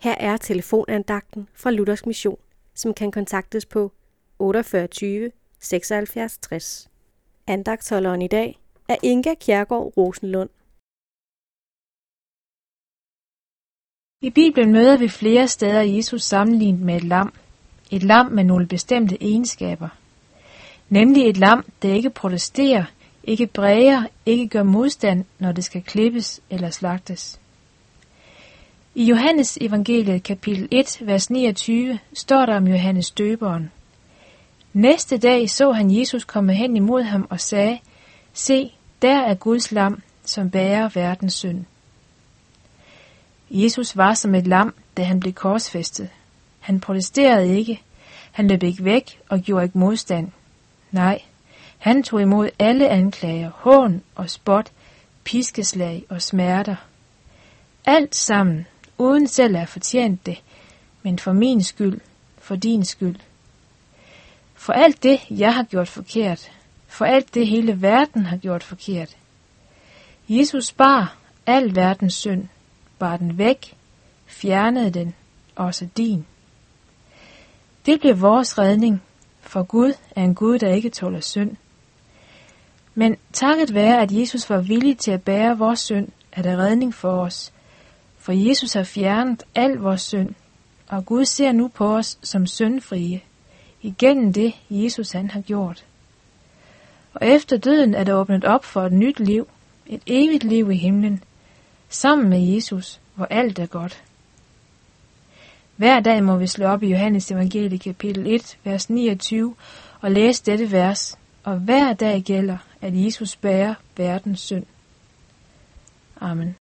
Her er telefonandagten fra Luthers Mission, som kan kontaktes på 48 76 60. Andagtholderen i dag er Inga Kjærgaard Rosenlund. I Bibelen møder vi flere steder Jesus sammenlignet med et lam. Et lam med nogle bestemte egenskaber. Nemlig et lam, der ikke protesterer, ikke bræger, ikke gør modstand, når det skal klippes eller slagtes. I Johannes evangeliet kapitel 1, vers 29 står der om Johannes døberen. Næste dag så han Jesus komme hen imod ham og sagde, Se, der er Guds lam, som bærer verdens synd. Jesus var som et lam, da han blev korsfæstet. Han protesterede ikke. Han løb ikke væk og gjorde ikke modstand. Nej, han tog imod alle anklager, hån og spot, piskeslag og smerter. Alt sammen, uden selv at have fortjent det, men for min skyld, for din skyld. For alt det, jeg har gjort forkert, for alt det, hele verden har gjort forkert. Jesus bar al verdens synd, bar den væk, fjernede den, også din. Det blev vores redning, for Gud er en Gud, der ikke tåler synd. Men takket være, at Jesus var villig til at bære vores synd, er der redning for os. For Jesus har fjernet al vores synd, og Gud ser nu på os som syndfrie, igennem det Jesus han har gjort. Og efter døden er der åbnet op for et nyt liv, et evigt liv i himlen, sammen med Jesus, hvor alt er godt. Hver dag må vi slå op i Johannes evangelie kapitel 1, vers 29 og læse dette vers, og hver dag gælder, at Jesus bærer verdens synd. Amen.